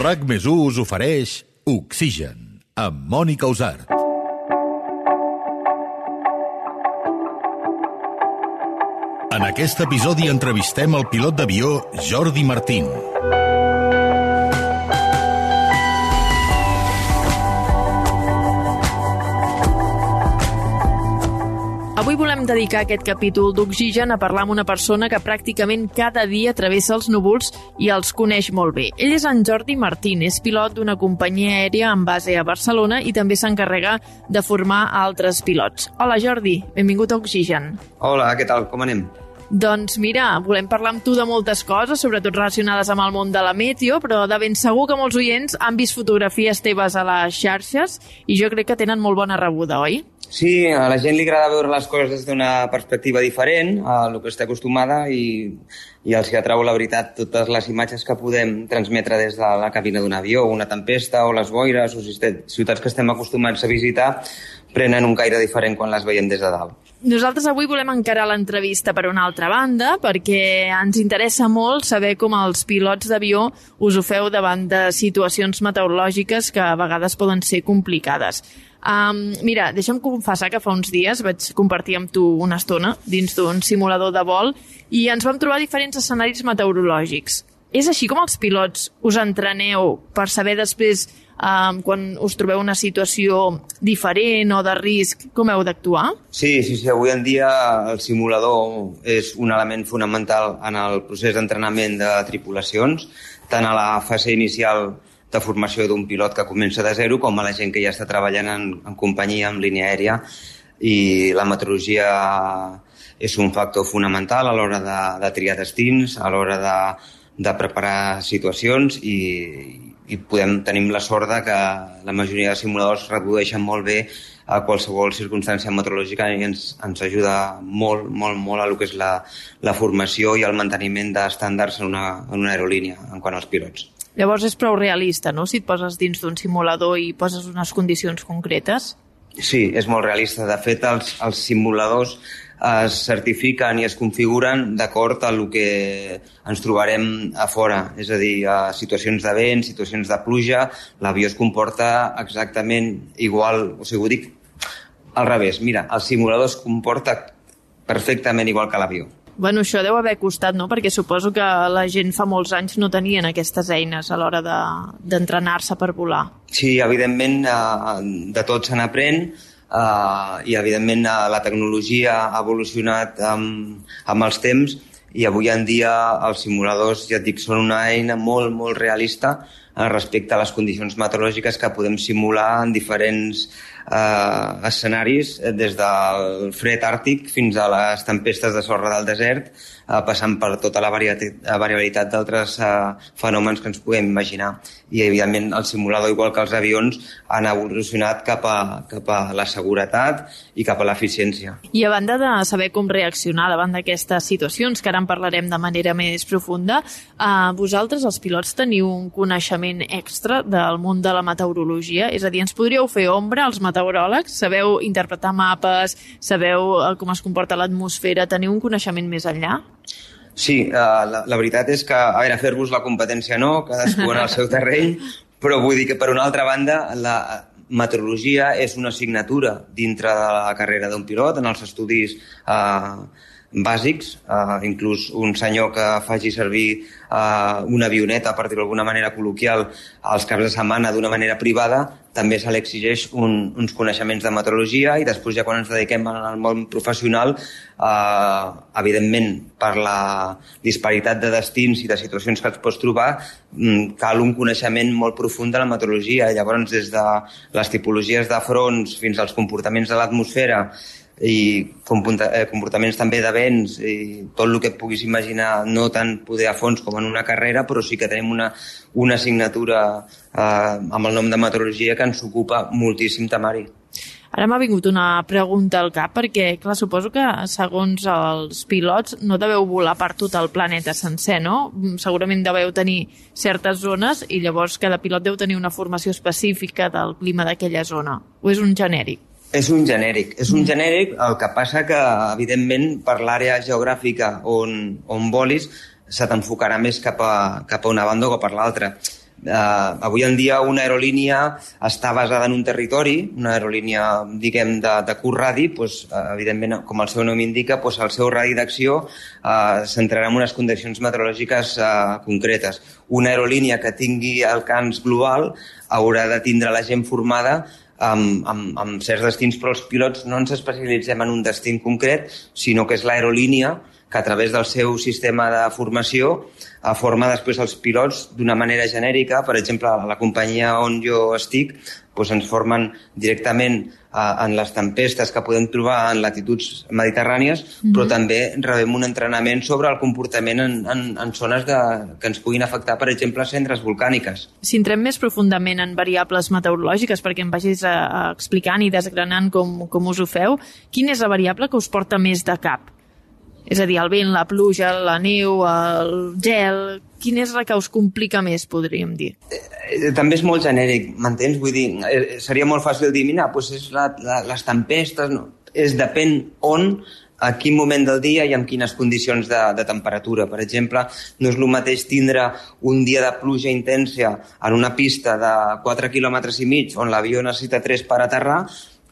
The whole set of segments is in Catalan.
RAC més us ofereix Oxigen, amb Mònica Usart. En aquest episodi entrevistem el pilot d'avió Jordi Martín. Volem dedicar aquest capítol d'Oxigen a parlar amb una persona que pràcticament cada dia travessa els núvols i els coneix molt bé. Ell és en Jordi Martín, és pilot d'una companyia aèria amb base a Barcelona i també s'encarrega de formar altres pilots. Hola Jordi, benvingut a Oxigen. Hola, què tal? Com anem? Doncs mira, volem parlar amb tu de moltes coses, sobretot relacionades amb el món de la meteo, però de ben segur que molts oients han vist fotografies teves a les xarxes i jo crec que tenen molt bona rebuda, oi? Sí, a la gent li agrada veure les coses des d'una perspectiva diferent a el que està acostumada i, i els que atrau la veritat totes les imatges que podem transmetre des de la cabina d'un avió, una tempesta o les boires o ciutats que estem acostumats a visitar prenen un caire diferent quan les veiem des de dalt. Nosaltres avui volem encarar l'entrevista per una altra banda perquè ens interessa molt saber com els pilots d'avió us ho feu davant de situacions meteorològiques que a vegades poden ser complicades. Um, mira, deixa'm confessar que fa uns dies vaig compartir amb tu una estona dins d'un simulador de vol i ens vam trobar diferents escenaris meteorològics. És així com els pilots us entreneu per saber després, um, quan us trobeu una situació diferent o de risc, com heu d'actuar? Sí, sí, sí. Avui en dia el simulador és un element fonamental en el procés d'entrenament de tripulacions, tant a la fase inicial de formació d'un pilot que comença de zero com a la gent que ja està treballant en, en companyia, en línia aèria, i la meteorologia és un factor fonamental a l'hora de, de triar destins, a l'hora de, de preparar situacions i, i podem, tenim la sort de que la majoria de simuladors reprodueixen molt bé a qualsevol circumstància meteorològica i ens, ens ajuda molt, molt, molt a lo que és la, la formació i el manteniment d'estàndards en, una, en una aerolínia en quant als pilots. Llavors és prou realista, no?, si et poses dins d'un simulador i poses unes condicions concretes. Sí, és molt realista. De fet, els, els simuladors es certifiquen i es configuren d'acord a el que ens trobarem a fora, és a dir, a situacions de vent, situacions de pluja, l'avió es comporta exactament igual, o sigui, ho dic al revés. Mira, el simulador es comporta perfectament igual que l'avió. Bueno, això deu haver costat, no? Perquè suposo que la gent fa molts anys no tenien aquestes eines a l'hora d'entrenar-se de, per volar. Sí, evidentment, eh, de tot se n'aprèn eh, i, evidentment, eh, la tecnologia ha evolucionat amb, amb els temps i avui en dia els simuladors, ja et dic, són una eina molt, molt realista respecte a les condicions meteorològiques que podem simular en diferents eh, escenaris, eh, des del fred àrtic fins a les tempestes de sorra del desert, eh, passant per tota la variabilitat d'altres eh, fenòmens que ens podem imaginar. I, evidentment, el simulador, igual que els avions, han evolucionat cap a, cap a la seguretat i cap a l'eficiència. I a banda de saber com reaccionar davant d'aquestes situacions, que ara en parlarem de manera més profunda, eh, vosaltres, els pilots, teniu un coneixement extra del món de la meteorologia? És a dir, ens podríeu fer ombra als meteoròlegs? Sabeu interpretar mapes? Sabeu eh, com es comporta l'atmosfera? Teniu un coneixement més enllà? Sí, uh, la, la veritat és que, a veure, fer-vos la competència no, cadascú en el seu terreny, però vull dir que, per una altra banda, la meteorologia és una assignatura dintre de la carrera d'un pilot, en els estudis uh, bàsics, uh, inclús un senyor que faci servir uh, una avioneta, per dir-ho d'alguna manera col·loquial, als caps de setmana d'una manera privada, també se li exigeix un, uns coneixements de meteorologia i després ja quan ens dediquem al món professional, eh, evidentment per la disparitat de destins i de situacions que et pots trobar, mm, cal un coneixement molt profund de la meteorologia. Llavors, des de les tipologies de fronts fins als comportaments de l'atmosfera i eh, comportaments també de vents i tot el que et puguis imaginar, no tant poder a fons com en una carrera, però sí que tenim una, una assignatura eh, amb el nom de meteorologia que ens ocupa moltíssim temari. Ara m'ha vingut una pregunta al cap perquè, clar, suposo que segons els pilots no deveu volar per tot el planeta sencer, no? Segurament deveu tenir certes zones i llavors cada pilot deu tenir una formació específica del clima d'aquella zona. O és un genèric? És un genèric. És un mm. genèric, el que passa que, evidentment, per l'àrea geogràfica on, on volis, se t'enfocarà més cap a, cap a una banda o a l'altra. Uh, avui en dia una aerolínia està basada en un territori, una aerolínia, diguem, de, de curt radi, doncs, uh, evidentment, com el seu nom indica, doncs el seu radi d'acció uh, s'entrarà en unes condicions meteorològiques uh, concretes. Una aerolínia que tingui alcance global haurà de tindre la gent formada amb, amb, amb certs destins, però els pilots no ens especialitzem en un destí concret, sinó que és l'aerolínia que a través del seu sistema de formació eh, forma després els pilots d'una manera genèrica. Per exemple, a la companyia on jo estic doncs ens formen directament eh, en les tempestes que podem trobar en latituds mediterrànies, mm -hmm. però també rebem un entrenament sobre el comportament en, en, en zones de, que ens puguin afectar, per exemple, cendres volcàniques. Si entrem més profundament en variables meteorològiques, perquè em vagis a, a explicant i desgranant com, com us ho feu, quina és la variable que us porta més de cap? És a dir, el vent, la pluja, la neu, el gel... Quin és la que us complica més, podríem dir? Eh, també és molt genèric, m'entens? Vull dir, eh, seria molt fàcil dir, mira, doncs és la, la, les tempestes... No. És depèn on a quin moment del dia i amb quines condicions de, de temperatura. Per exemple, no és el mateix tindre un dia de pluja intensa en una pista de 4 km i mig on l'avió necessita 3 per aterrar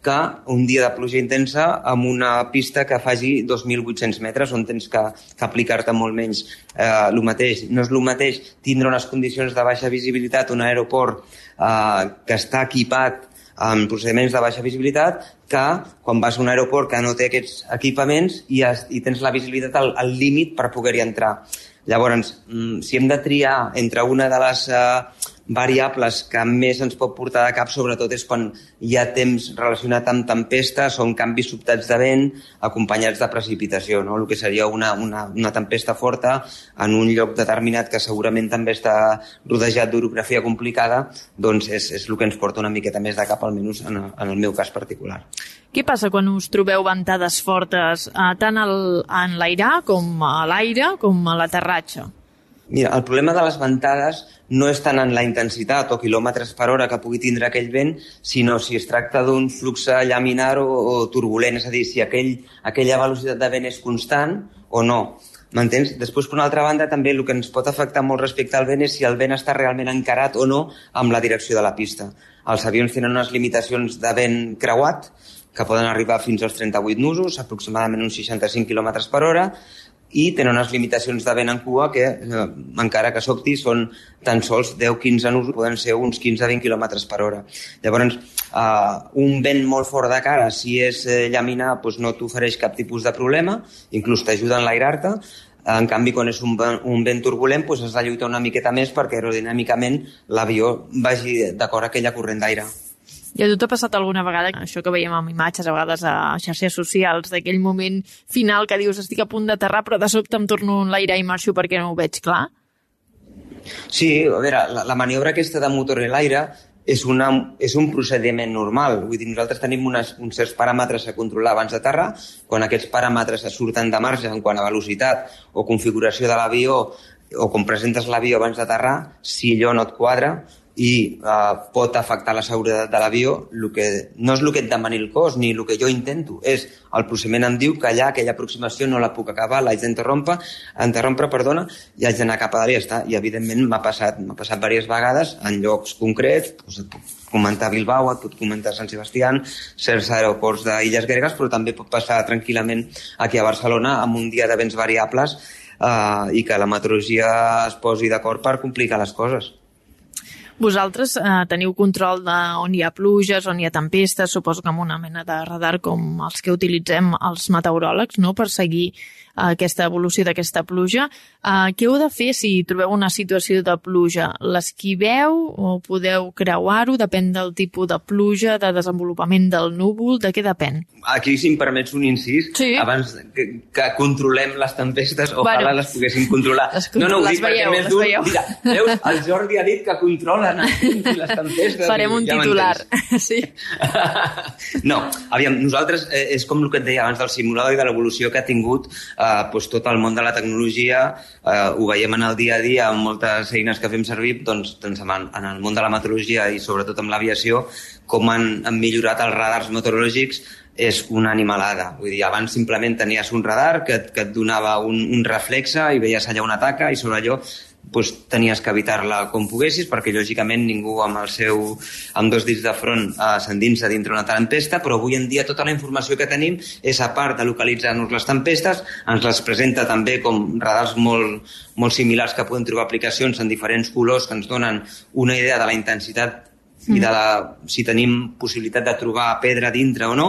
que un dia de pluja intensa amb una pista que faci 2.800 metres on tens que, que aplicar-te molt menys. Eh, el mateix, no és el mateix tindre unes condicions de baixa visibilitat un aeroport eh, que està equipat amb procediments de baixa visibilitat que quan vas a un aeroport que no té aquests equipaments i, has, i tens la visibilitat al, al límit per poder-hi entrar. Llavors, mm, si hem de triar entre una de les eh, variables que més ens pot portar de cap, sobretot, és quan hi ha temps relacionat amb tempestes o amb canvis sobtats de vent acompanyats de precipitació, no? el que seria una, una, una tempesta forta en un lloc determinat que segurament també està rodejat d'orografia complicada, doncs és, és el que ens porta una miqueta més de cap, almenys en, en el meu cas particular. Què passa quan us trobeu ventades fortes, eh, tant al, en l'aire com a l'aire com a l'aterratge? Mira, el problema de les ventades no és tant en la intensitat o quilòmetres per hora que pugui tindre aquell vent, sinó si es tracta d'un flux llaminar o, o turbulent, és a dir, si aquell, aquella velocitat de vent és constant o no. M'entens? Després, per una altra banda, també el que ens pot afectar molt respecte al vent és si el vent està realment encarat o no amb la direcció de la pista. Els avions tenen unes limitacions de vent creuat, que poden arribar fins als 38 nusos, aproximadament uns 65 km per hora, i tenen unes limitacions de vent en cua que, eh, encara que socti, són tan sols 10-15 nusos, poden ser uns 15-20 km per hora. Llavors, eh, un vent molt fort de cara, si és eh, llaminar, doncs no t'ofereix cap tipus de problema, inclús t'ajuda a enlairar-te, en canvi, quan és un, un vent turbulent, doncs has de lluitar una miqueta més perquè aerodinàmicament l'avió vagi d'acord a aquella corrent d'aire. I a tu t'ha passat alguna vegada, això que veiem amb imatges a vegades a xarxes socials, d'aquell moment final que dius estic a punt d'aterrar però de sobte em torno en l'aire i marxo perquè no ho veig clar? Sí, a veure, la, la maniobra aquesta de motor en l'aire és, una, és un procediment normal. Vull dir, nosaltres tenim unes, uns certs paràmetres a controlar abans d'aterrar. Quan aquests paràmetres surten de marge en quant a velocitat o configuració de l'avió o com presentes l'avió abans d'aterrar, si allò no et quadra, i uh, pot afectar la seguretat de l'avió, que no és el que et demani el cos ni el que jo intento, és el procediment em diu que allà aquella aproximació no la puc acabar, l'haig d'interrompre, interrompre, perdona, i haig d'anar cap a està. I evidentment m'ha passat, m'ha passat diverses vegades en llocs concrets, doncs et puc comentar Bilbao, et puc comentar Sant Sebastián, certs aeroports d'illes gregues, però també pot passar tranquil·lament aquí a Barcelona amb un dia de vents variables eh, i que la meteorologia es posi d'acord per complicar les coses. Vosaltres eh, teniu control de on hi ha pluges, on hi ha tempestes, suposo que amb una mena de radar com els que utilitzem els meteoròlegs, no?, per seguir aquesta evolució d'aquesta pluja. Uh, què heu de fer si trobeu una situació de pluja? L'esquiveu o podeu creuar-ho? Depèn del tipus de pluja, de desenvolupament del núvol, de què depèn? Aquí, si em permets un incís, sí. abans que, que controlem les tempestes, ojalà bueno, les poguéssim controlar. Les, no, no, ho dic veieu, més dur. Mira, veus, el Jordi ha dit que controlen les tempestes. Farem un ja titular, sí. no, aviam, nosaltres, eh, és com el que et deia abans del simulador i de l'evolució que ha tingut eh, eh, doncs tot el món de la tecnologia eh, ho veiem en el dia a dia amb moltes eines que fem servir doncs, doncs en, en el món de la meteorologia i sobretot amb l'aviació com han, han millorat els radars meteorològics és una animalada. Vull dir, abans simplement tenies un radar que, que et donava un, un reflexe i veies allà una taca i sobre allò doncs, tenies que evitar-la com poguessis perquè lògicament ningú amb el seu amb dos dits de front eh, s'endinsa dintre una tempesta però avui en dia tota la informació que tenim és a part de localitzar-nos les tempestes. Ens les presenta també com radars molt, molt similars que poden trobar aplicacions en diferents colors que ens donen una idea de la intensitat i de la, si tenim possibilitat de trobar pedra dintre o no,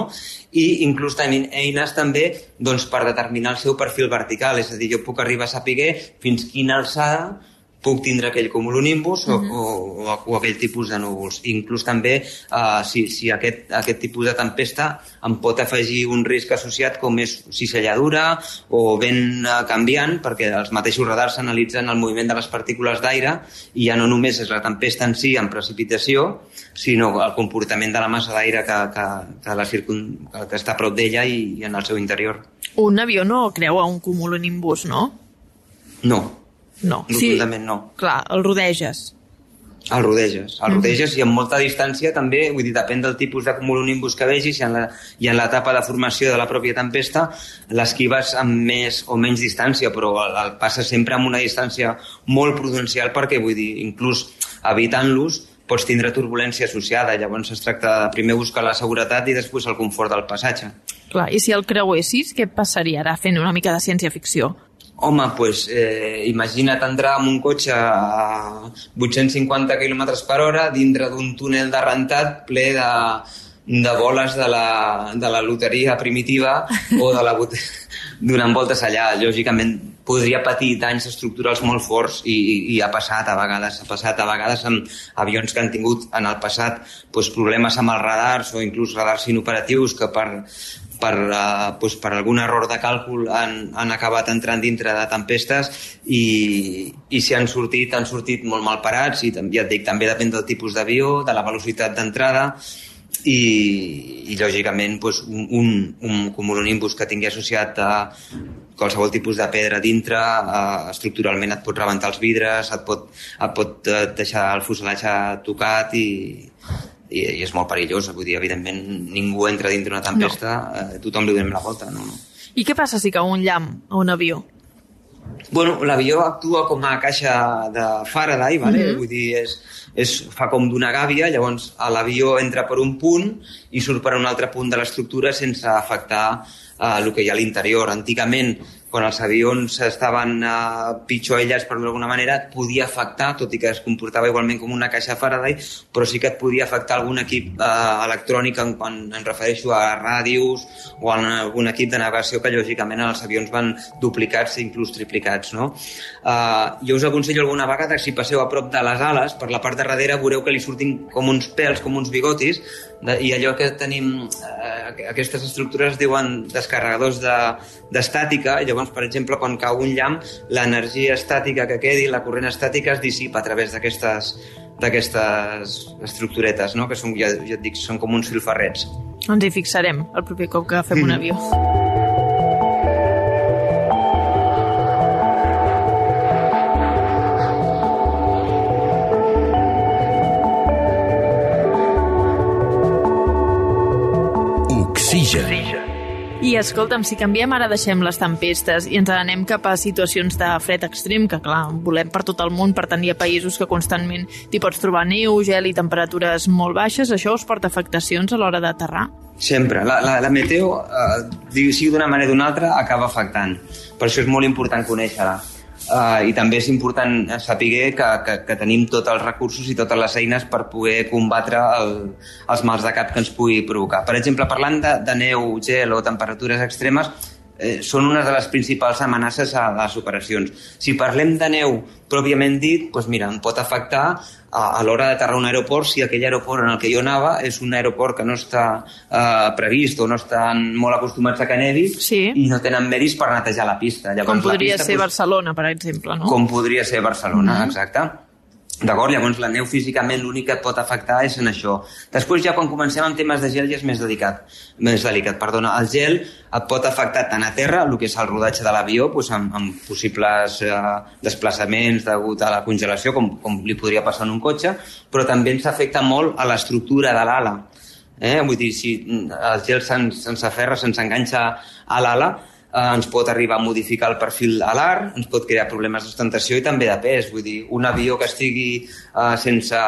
i inclús tenim eines també doncs, per determinar el seu perfil vertical, és a dir, jo puc arribar a saber fins quina alçada puc tindre aquell cumulonimbus uh -huh. o, o, o aquell tipus de núvols. Inclús també uh, si, si aquest, aquest tipus de tempesta em pot afegir un risc associat com és ciselladura o vent uh, canviant, perquè els mateixos radars analitzen el moviment de les partícules d'aire i ja no només és la tempesta en si en precipitació, sinó el comportament de la massa d'aire que, que, que, la circun... que està a prop d'ella i, i en el seu interior. Un avió no creua un cumulonimbus, no? No, no. Rotundament sí, no. Clar, el rodeges. El rodeges, el rodeges mm -hmm. i amb molta distància també, vull dir, depèn del tipus de cumulonimbus que vegis i en, la, i en l'etapa de formació de la pròpia tempesta l'esquives amb més o menys distància, però el, el passa sempre amb una distància molt prudencial perquè, vull dir, inclús evitant-los pots tindre turbulència associada, llavors es tracta de primer buscar la seguretat i després el confort del passatge. Clar, i si el creuessis, què passaria ara fent una mica de ciència-ficció? Home, pues, eh, imagina't entrar amb un cotxe a 850 km per hora dintre d'un túnel de rentat ple de, de boles de la, de la loteria primitiva o de la donant voltes allà. Lògicament podria patir danys estructurals molt forts i, i, i ha passat a vegades, ha passat a vegades amb avions que han tingut en el passat pues, problemes amb els radars o inclús radars inoperatius que per, per, uh, doncs per algun error de càlcul han, han acabat entrant dintre de tempestes i, i si han sortit, han sortit molt mal parats i ja et dic, també depèn del tipus d'avió, de la velocitat d'entrada i, i lògicament doncs, un, un, un cumulonimbus que tingui associat a qualsevol tipus de pedra dintre, eh, estructuralment et pot rebentar els vidres, et pot, et pot eh, deixar el fuselatge tocat i, i, i és molt perillós, vull dir, evidentment ningú entra dintre una tempesta, no. eh, tothom li donem la volta, no, no. I què passa si cau un llamp a un avió? Bueno, l'avió actua com a caixa de Faraday, vale? Mm -hmm. vull dir, és, és, fa com d'una gàbia, llavors l'avió entra per un punt i surt per un altre punt de l'estructura sense afectar eh, el que hi ha a l'interior. Antigament quan els avions estaven uh, pitjor aïllats per d'alguna manera, et podia afectar, tot i que es comportava igualment com una caixa Faraday, però sí que et podia afectar algun equip uh, electrònic en, quan em refereixo a ràdios o a algun equip de navegació que lògicament els avions van duplicats i inclús triplicats. No? Uh, jo us aconsello alguna vegada si passeu a prop de les ales, per la part de darrere veureu que li surtin com uns pèls, com uns bigotis, de, i allò que tenim, eh, aquestes estructures es diuen descarregadors d'estàtica, de, llavors, per exemple, quan cau un llamp, l'energia estàtica que quedi, la corrent estàtica es dissipa a través d'aquestes d'aquestes estructuretes, no? que són, ja, ja et dic, són com uns filferrets. Ens hi fixarem el proper cop que fem mm. un avió. Oxigen. I escolta'm, si canviem ara deixem les tempestes i ens anem cap a situacions de fred extrem, que clar, volem per tot el món, per tenir països que constantment t'hi pots trobar neu, gel i temperatures molt baixes, això us porta afectacions a l'hora d'aterrar? Sempre. La, la, la meteo, eh, sigui d'una manera o d'una altra, acaba afectant. Per això és molt important conèixer-la Uh, I també és important saber que, que, que tenim tots els recursos i totes les eines per poder combatre el, els mals de cap que ens pugui provocar. Per exemple, parlant de, de neu, gel o temperatures extremes, eh, són una de les principals amenaces a les operacions. Si parlem de neu pròpiament dit, doncs mira, em pot afectar a, a l'hora d'aterrar un aeroport si aquell aeroport en el que jo anava és un aeroport que no està eh, previst o no estan molt acostumats a que nevi sí. i no tenen medis per netejar la pista. Llavors, com podria pista, ser doncs, Barcelona, per exemple, no? Com podria ser Barcelona, mm -hmm. exacte. D'acord? Llavors la neu físicament l'únic que et pot afectar és en això. Després ja quan comencem amb temes de gel ja és més delicat. Més delicat, perdona. El gel et pot afectar tant a terra, el que és el rodatge de l'avió, doncs amb, amb possibles eh, desplaçaments degut a la congelació, com, com li podria passar en un cotxe, però també ens afecta molt a l'estructura de l'ala. Eh? Vull dir, si el gel se'ns se aferra, se'ns enganxa a l'ala, eh, ens pot arribar a modificar el perfil alar, ens pot crear problemes d'ostentació i també de pes. Vull dir, un avió que estigui eh, sense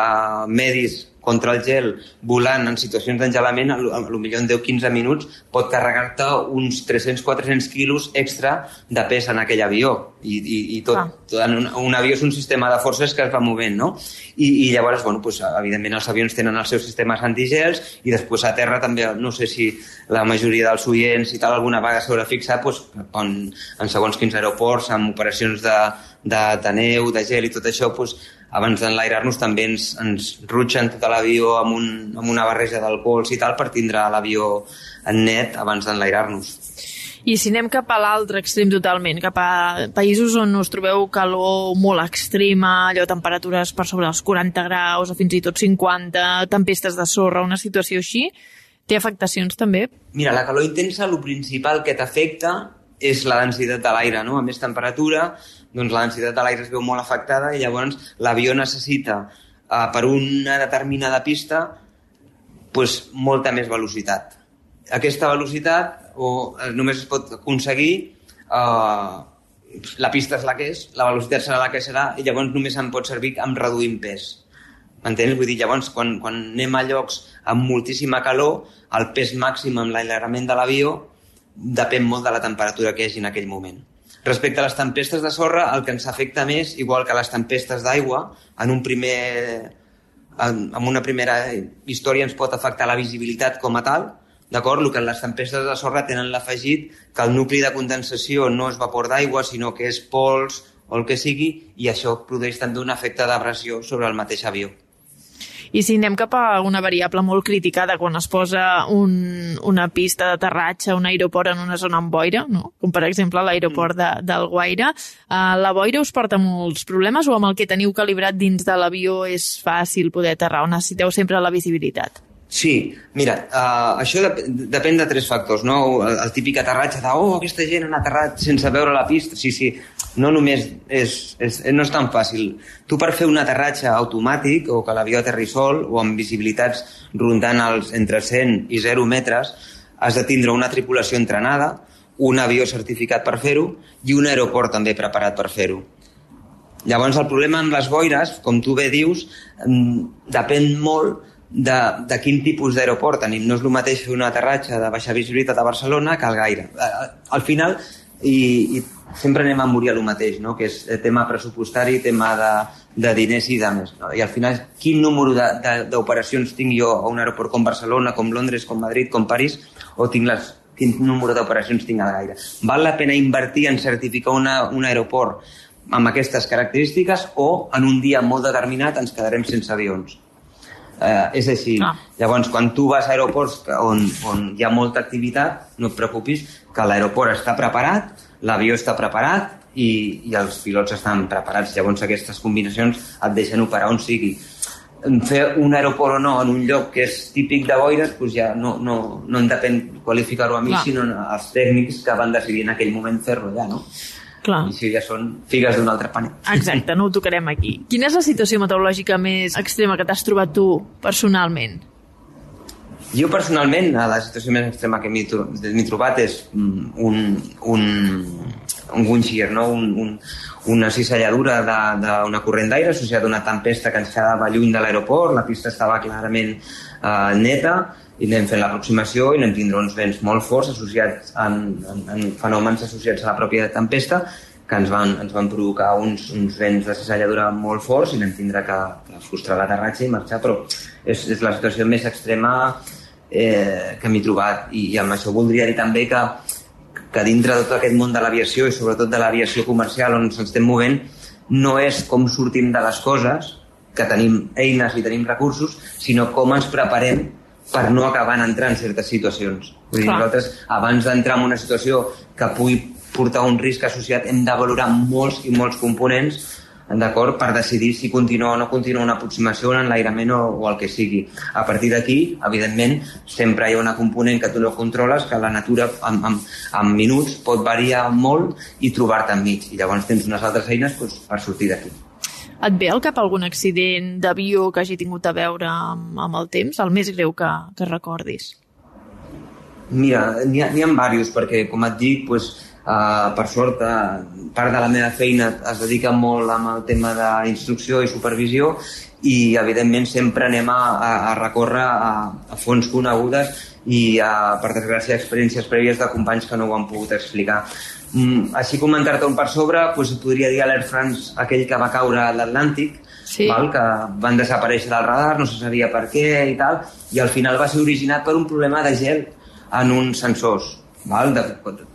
medis contra el gel volant en situacions d'engelament, millor en 10-15 minuts pot carregar-te uns 300-400 quilos extra de pes en aquell avió. I, i, i tot, ah. tot un, un avió és un sistema de forces que es va movent, no? I, i llavors, bueno, pues, evidentment els avions tenen els seus sistemes antigels i després a terra també, no sé si la majoria dels oients i tal alguna vegada s'haurà fixat pues, en, en segons quins aeroports, amb operacions de, de, de neu, de gel i tot això, pues, abans d'enlairar-nos també ens, ens rutxen tot l'avió amb, un, amb una barreja d'alcohols i tal per tindre l'avió en net abans d'enlairar-nos. I si anem cap a l'altre extrem totalment, cap a països on us trobeu calor molt extrema, allò temperatures per sobre els 40 graus o fins i tot 50, tempestes de sorra, una situació així, té afectacions també? Mira, la calor intensa, el principal que t'afecta és la densitat de l'aire, no? A més temperatura, doncs la densitat de l'aire es veu molt afectada i llavors l'avió necessita eh, per una determinada pista pues, molta més velocitat. Aquesta velocitat o, eh, només es pot aconseguir eh, la pista és la que és, la velocitat serà la que serà i llavors només em pot servir amb reduint pes. M'entens? Vull dir, llavors, quan, quan anem a llocs amb moltíssima calor, el pes màxim amb l'allargament de l'avió depèn molt de la temperatura que hi hagi en aquell moment. Respecte a les tempestes de sorra, el que ens afecta més, igual que les tempestes d'aigua, en un primer en, en una primera història ens pot afectar la visibilitat com a tal, d'acord? El que les tempestes de sorra tenen l'afegit que el nucli de condensació no és vapor d'aigua, sinó que és pols o el que sigui, i això produeix també un efecte d'abrasió sobre el mateix avió. I si anem cap a una variable molt criticada quan es posa un, una pista d'aterratge, un aeroport en una zona amb boira, no? com per exemple l'aeroport de, del Guaire, uh, la boira us porta molts problemes o amb el que teniu calibrat dins de l'avió és fàcil poder aterrar o necessiteu sempre la visibilitat? Sí, mira, uh, això dep depèn de tres factors, no? El, el típic aterratge de, oh, aquesta gent han aterrat sense veure la pista. Sí, sí, no només és, és, no és tan fàcil. Tu per fer un aterratge automàtic o que l'avió aterri sol o amb visibilitats rondant els entre 100 i 0 metres, has de tindre una tripulació entrenada, un avió certificat per fer-ho i un aeroport també preparat per fer-ho. Llavors el problema amb les boires, com tu bé dius, mm, depèn molt de, de quin tipus d'aeroport tenim. No és el mateix fer un aterratge de baixa visibilitat a Barcelona que al Gaire. Eh, al final, i, i sempre anem a morir a lo mateix, no? que és tema pressupostari, tema de, de diners i de més. No? I al final, quin número d'operacions tinc jo a un aeroport com Barcelona, com Londres, com Madrid, com París, o tinc les, quin número d'operacions tinc al Gaire? Val la pena invertir en certificar una, un aeroport amb aquestes característiques o en un dia molt determinat ens quedarem sense avions? Eh, és així. Ah. Llavors, quan tu vas a aeroports on, on hi ha molta activitat, no et preocupis, que l'aeroport està preparat, l'avió està preparat i, i els pilots estan preparats. Llavors, aquestes combinacions et deixen operar on sigui. Fer un aeroport o no en un lloc que és típic de boires, doncs ja no, no, no en depèn qualificar-ho a mi, Clar. sinó als tècnics que van decidir en aquell moment fer-ho allà, no? Clar. I això ja són figues d'un altre paner. Exacte, no ho tocarem aquí. Quina és la situació meteorològica més extrema que t'has trobat tu personalment? Jo personalment, la situació més extrema que m'he trobat és mm, un, un, un windshear, no? un, un, una cisalladura d'una corrent d'aire associada a una tempesta que ens quedava lluny de l'aeroport, la pista estava clarament eh, neta, i anem fent l'aproximació i anem tindre uns vents molt forts associats en, en, en fenòmens associats a la pròpia tempesta que ens van, ens van provocar uns, uns vents de cisalladura molt forts i anem tindre que, que frustrar l'aterratge i marxar, però és, és la situació més extrema eh, que m'he trobat. I, i amb això voldria dir també que, que dintre de tot aquest món de l'aviació i sobretot de l'aviació comercial on ens estem movent no és com sortim de les coses, que tenim eines i tenim recursos, sinó com ens preparem per no acabar entrant en certes situacions. Vull dir, nosaltres, abans d'entrar en una situació que pugui portar un risc associat, hem de valorar molts i molts components d'acord per decidir si continua o no continua una aproximació, un enlairament o, o el que sigui. A partir d'aquí, evidentment, sempre hi ha una component que tu no controles, que la natura en, en, en minuts pot variar molt i trobar-te enmig. I llavors tens unes altres eines doncs, per sortir d'aquí. Et ve al cap algun accident d'avió que hagi tingut a veure amb, amb el temps, el més greu que, que recordis? Mira, n'hi ha, ha diversos, perquè, com et dic, pues, uh, per sort, uh, part de la meva feina es dedica molt amb el tema d'instrucció i supervisió i, evidentment, sempre anem a, a, a recórrer a, a fons conegudes i, a, per desgràcia, experiències prèvies de companys que no ho han pogut explicar. Mm, així comentar-te un per sobre, doncs, podria dir a l'Air France aquell que va caure a l'Atlàntic, sí. val? que van desaparèixer del radar, no se sabia per què i tal, i al final va ser originat per un problema de gel en uns sensors. Val? De,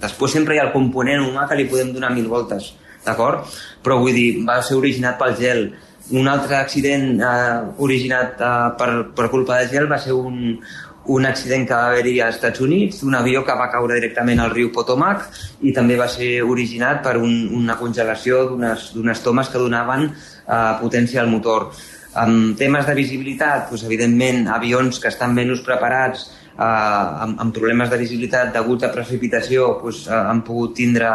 després sempre hi ha el component humà que li podem donar mil voltes, d'acord? Però vull dir, va ser originat pel gel. Un altre accident eh, originat eh, per, per culpa de gel va ser un, un accident que va haver-hi als Estats Units, un avió que va caure directament al riu Potomac i també va ser originat per un, una congelació d'unes tomes que donaven eh, potència al motor. En temes de visibilitat, doncs, evidentment, avions que estan menys preparats eh, amb, amb problemes de visibilitat degut a precipitació doncs, eh, han pogut tindre,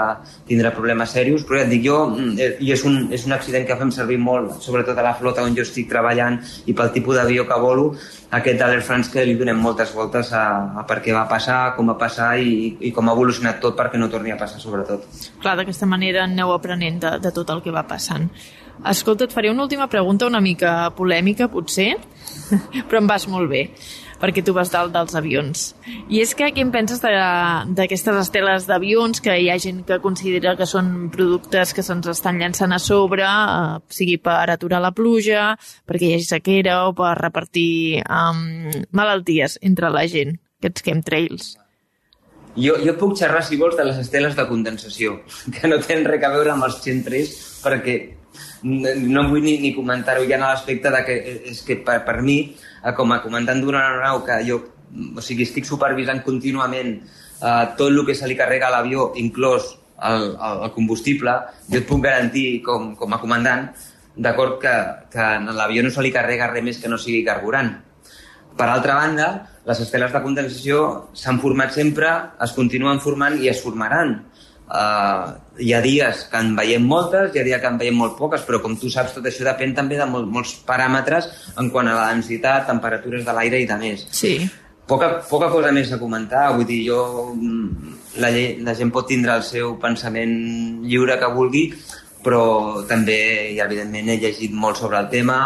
tindre problemes serios, però ja et dic jo, mm, eh, i és un, és un accident que fem servir molt, sobretot a la flota on jo estic treballant i pel tipus d'avió que volo, aquest de l'Air France que li donem moltes voltes a, a per què va passar, com va passar i, i com ha evolucionat tot perquè no torni a passar, sobretot. Clar, d'aquesta manera aneu aprenent de, de tot el que va passant. Escolta, et faré una última pregunta una mica polèmica, potser, però em vas molt bé perquè tu vas dalt dels avions. I és que què en penses d'aquestes esteles d'avions que hi ha gent que considera que són productes que se'ns estan llançant a sobre, eh, sigui per aturar la pluja, perquè hi hagi sequera o per repartir um, malalties entre la gent, aquests chemtrails? Jo, jo puc xerrar, si vols, de les esteles de condensació, que no tenen res a veure amb els chemtrails, perquè no vull ni, ni comentar-ho ja en l'aspecte de que és que per, per mi Eh, com a comandant d'una aeronau que jo o sigui, estic supervisant contínuament eh, tot el que se li carrega a l'avió, inclòs el, el, el combustible, jo et puc garantir com, com a comandant d'acord que, que a l'avió no se li carrega res més que no sigui carburant. Per altra banda, les esteles de condensació s'han format sempre, es continuen formant i es formaran. Uh, hi ha dies que en veiem moltes, hi ha dies que en veiem molt poques, però com tu saps, tot això depèn també de mol molts paràmetres en quant a la densitat, temperatures de l'aire i de més. Sí. Poca, poca cosa més a comentar, vull dir, jo, la, la gent pot tindre el seu pensament lliure que vulgui, però també, i evidentment, he llegit molt sobre el tema,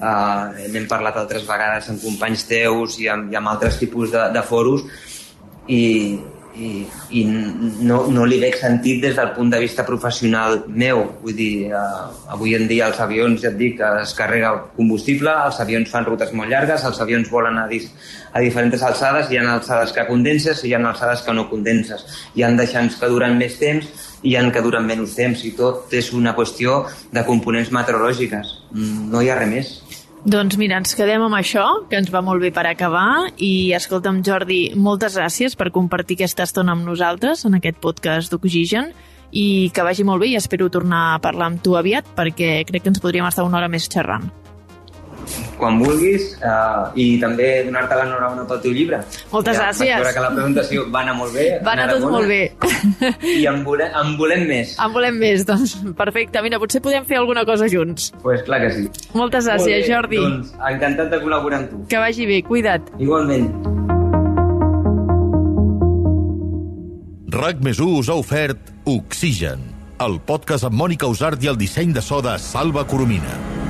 uh, n'hem parlat altres vegades amb companys teus i amb, i amb altres tipus de, de foros, i, i, i no, no li veig sentit des del punt de vista professional meu. Vull dir, eh, avui en dia els avions, ja et dic, es carrega combustible, els avions fan rutes molt llargues, els avions volen a, dis, a diferents alçades, hi ha alçades que condenses i hi ha alçades que no condenses. Hi ha deixants que duren més temps hi ha que duren menys temps i tot és una qüestió de components meteorològiques. Mm, no hi ha res més. Doncs mira, ens quedem amb això, que ens va molt bé per acabar, i escolta'm, Jordi, moltes gràcies per compartir aquesta estona amb nosaltres en aquest podcast d'Oxigen, i que vagi molt bé i espero tornar a parlar amb tu aviat, perquè crec que ens podríem estar una hora més xerrant quan vulguis uh, i també donar-te l'enhorabona pel teu llibre. Moltes ja, gràcies. Vaig que la presentació va anar molt bé. Va anar tot molt bé. I en volem, en volem més. En volem més, doncs perfecte. Mira, potser podem fer alguna cosa junts. Doncs pues clar que sí. Moltes gràcies, molt bé, Jordi. Doncs encantat de col·laborar amb tu. Que vagi bé, cuida't. Igualment. RAC més us ha ofert Oxigen, el podcast amb Mònica Usart i el disseny de so de Salva Coromina.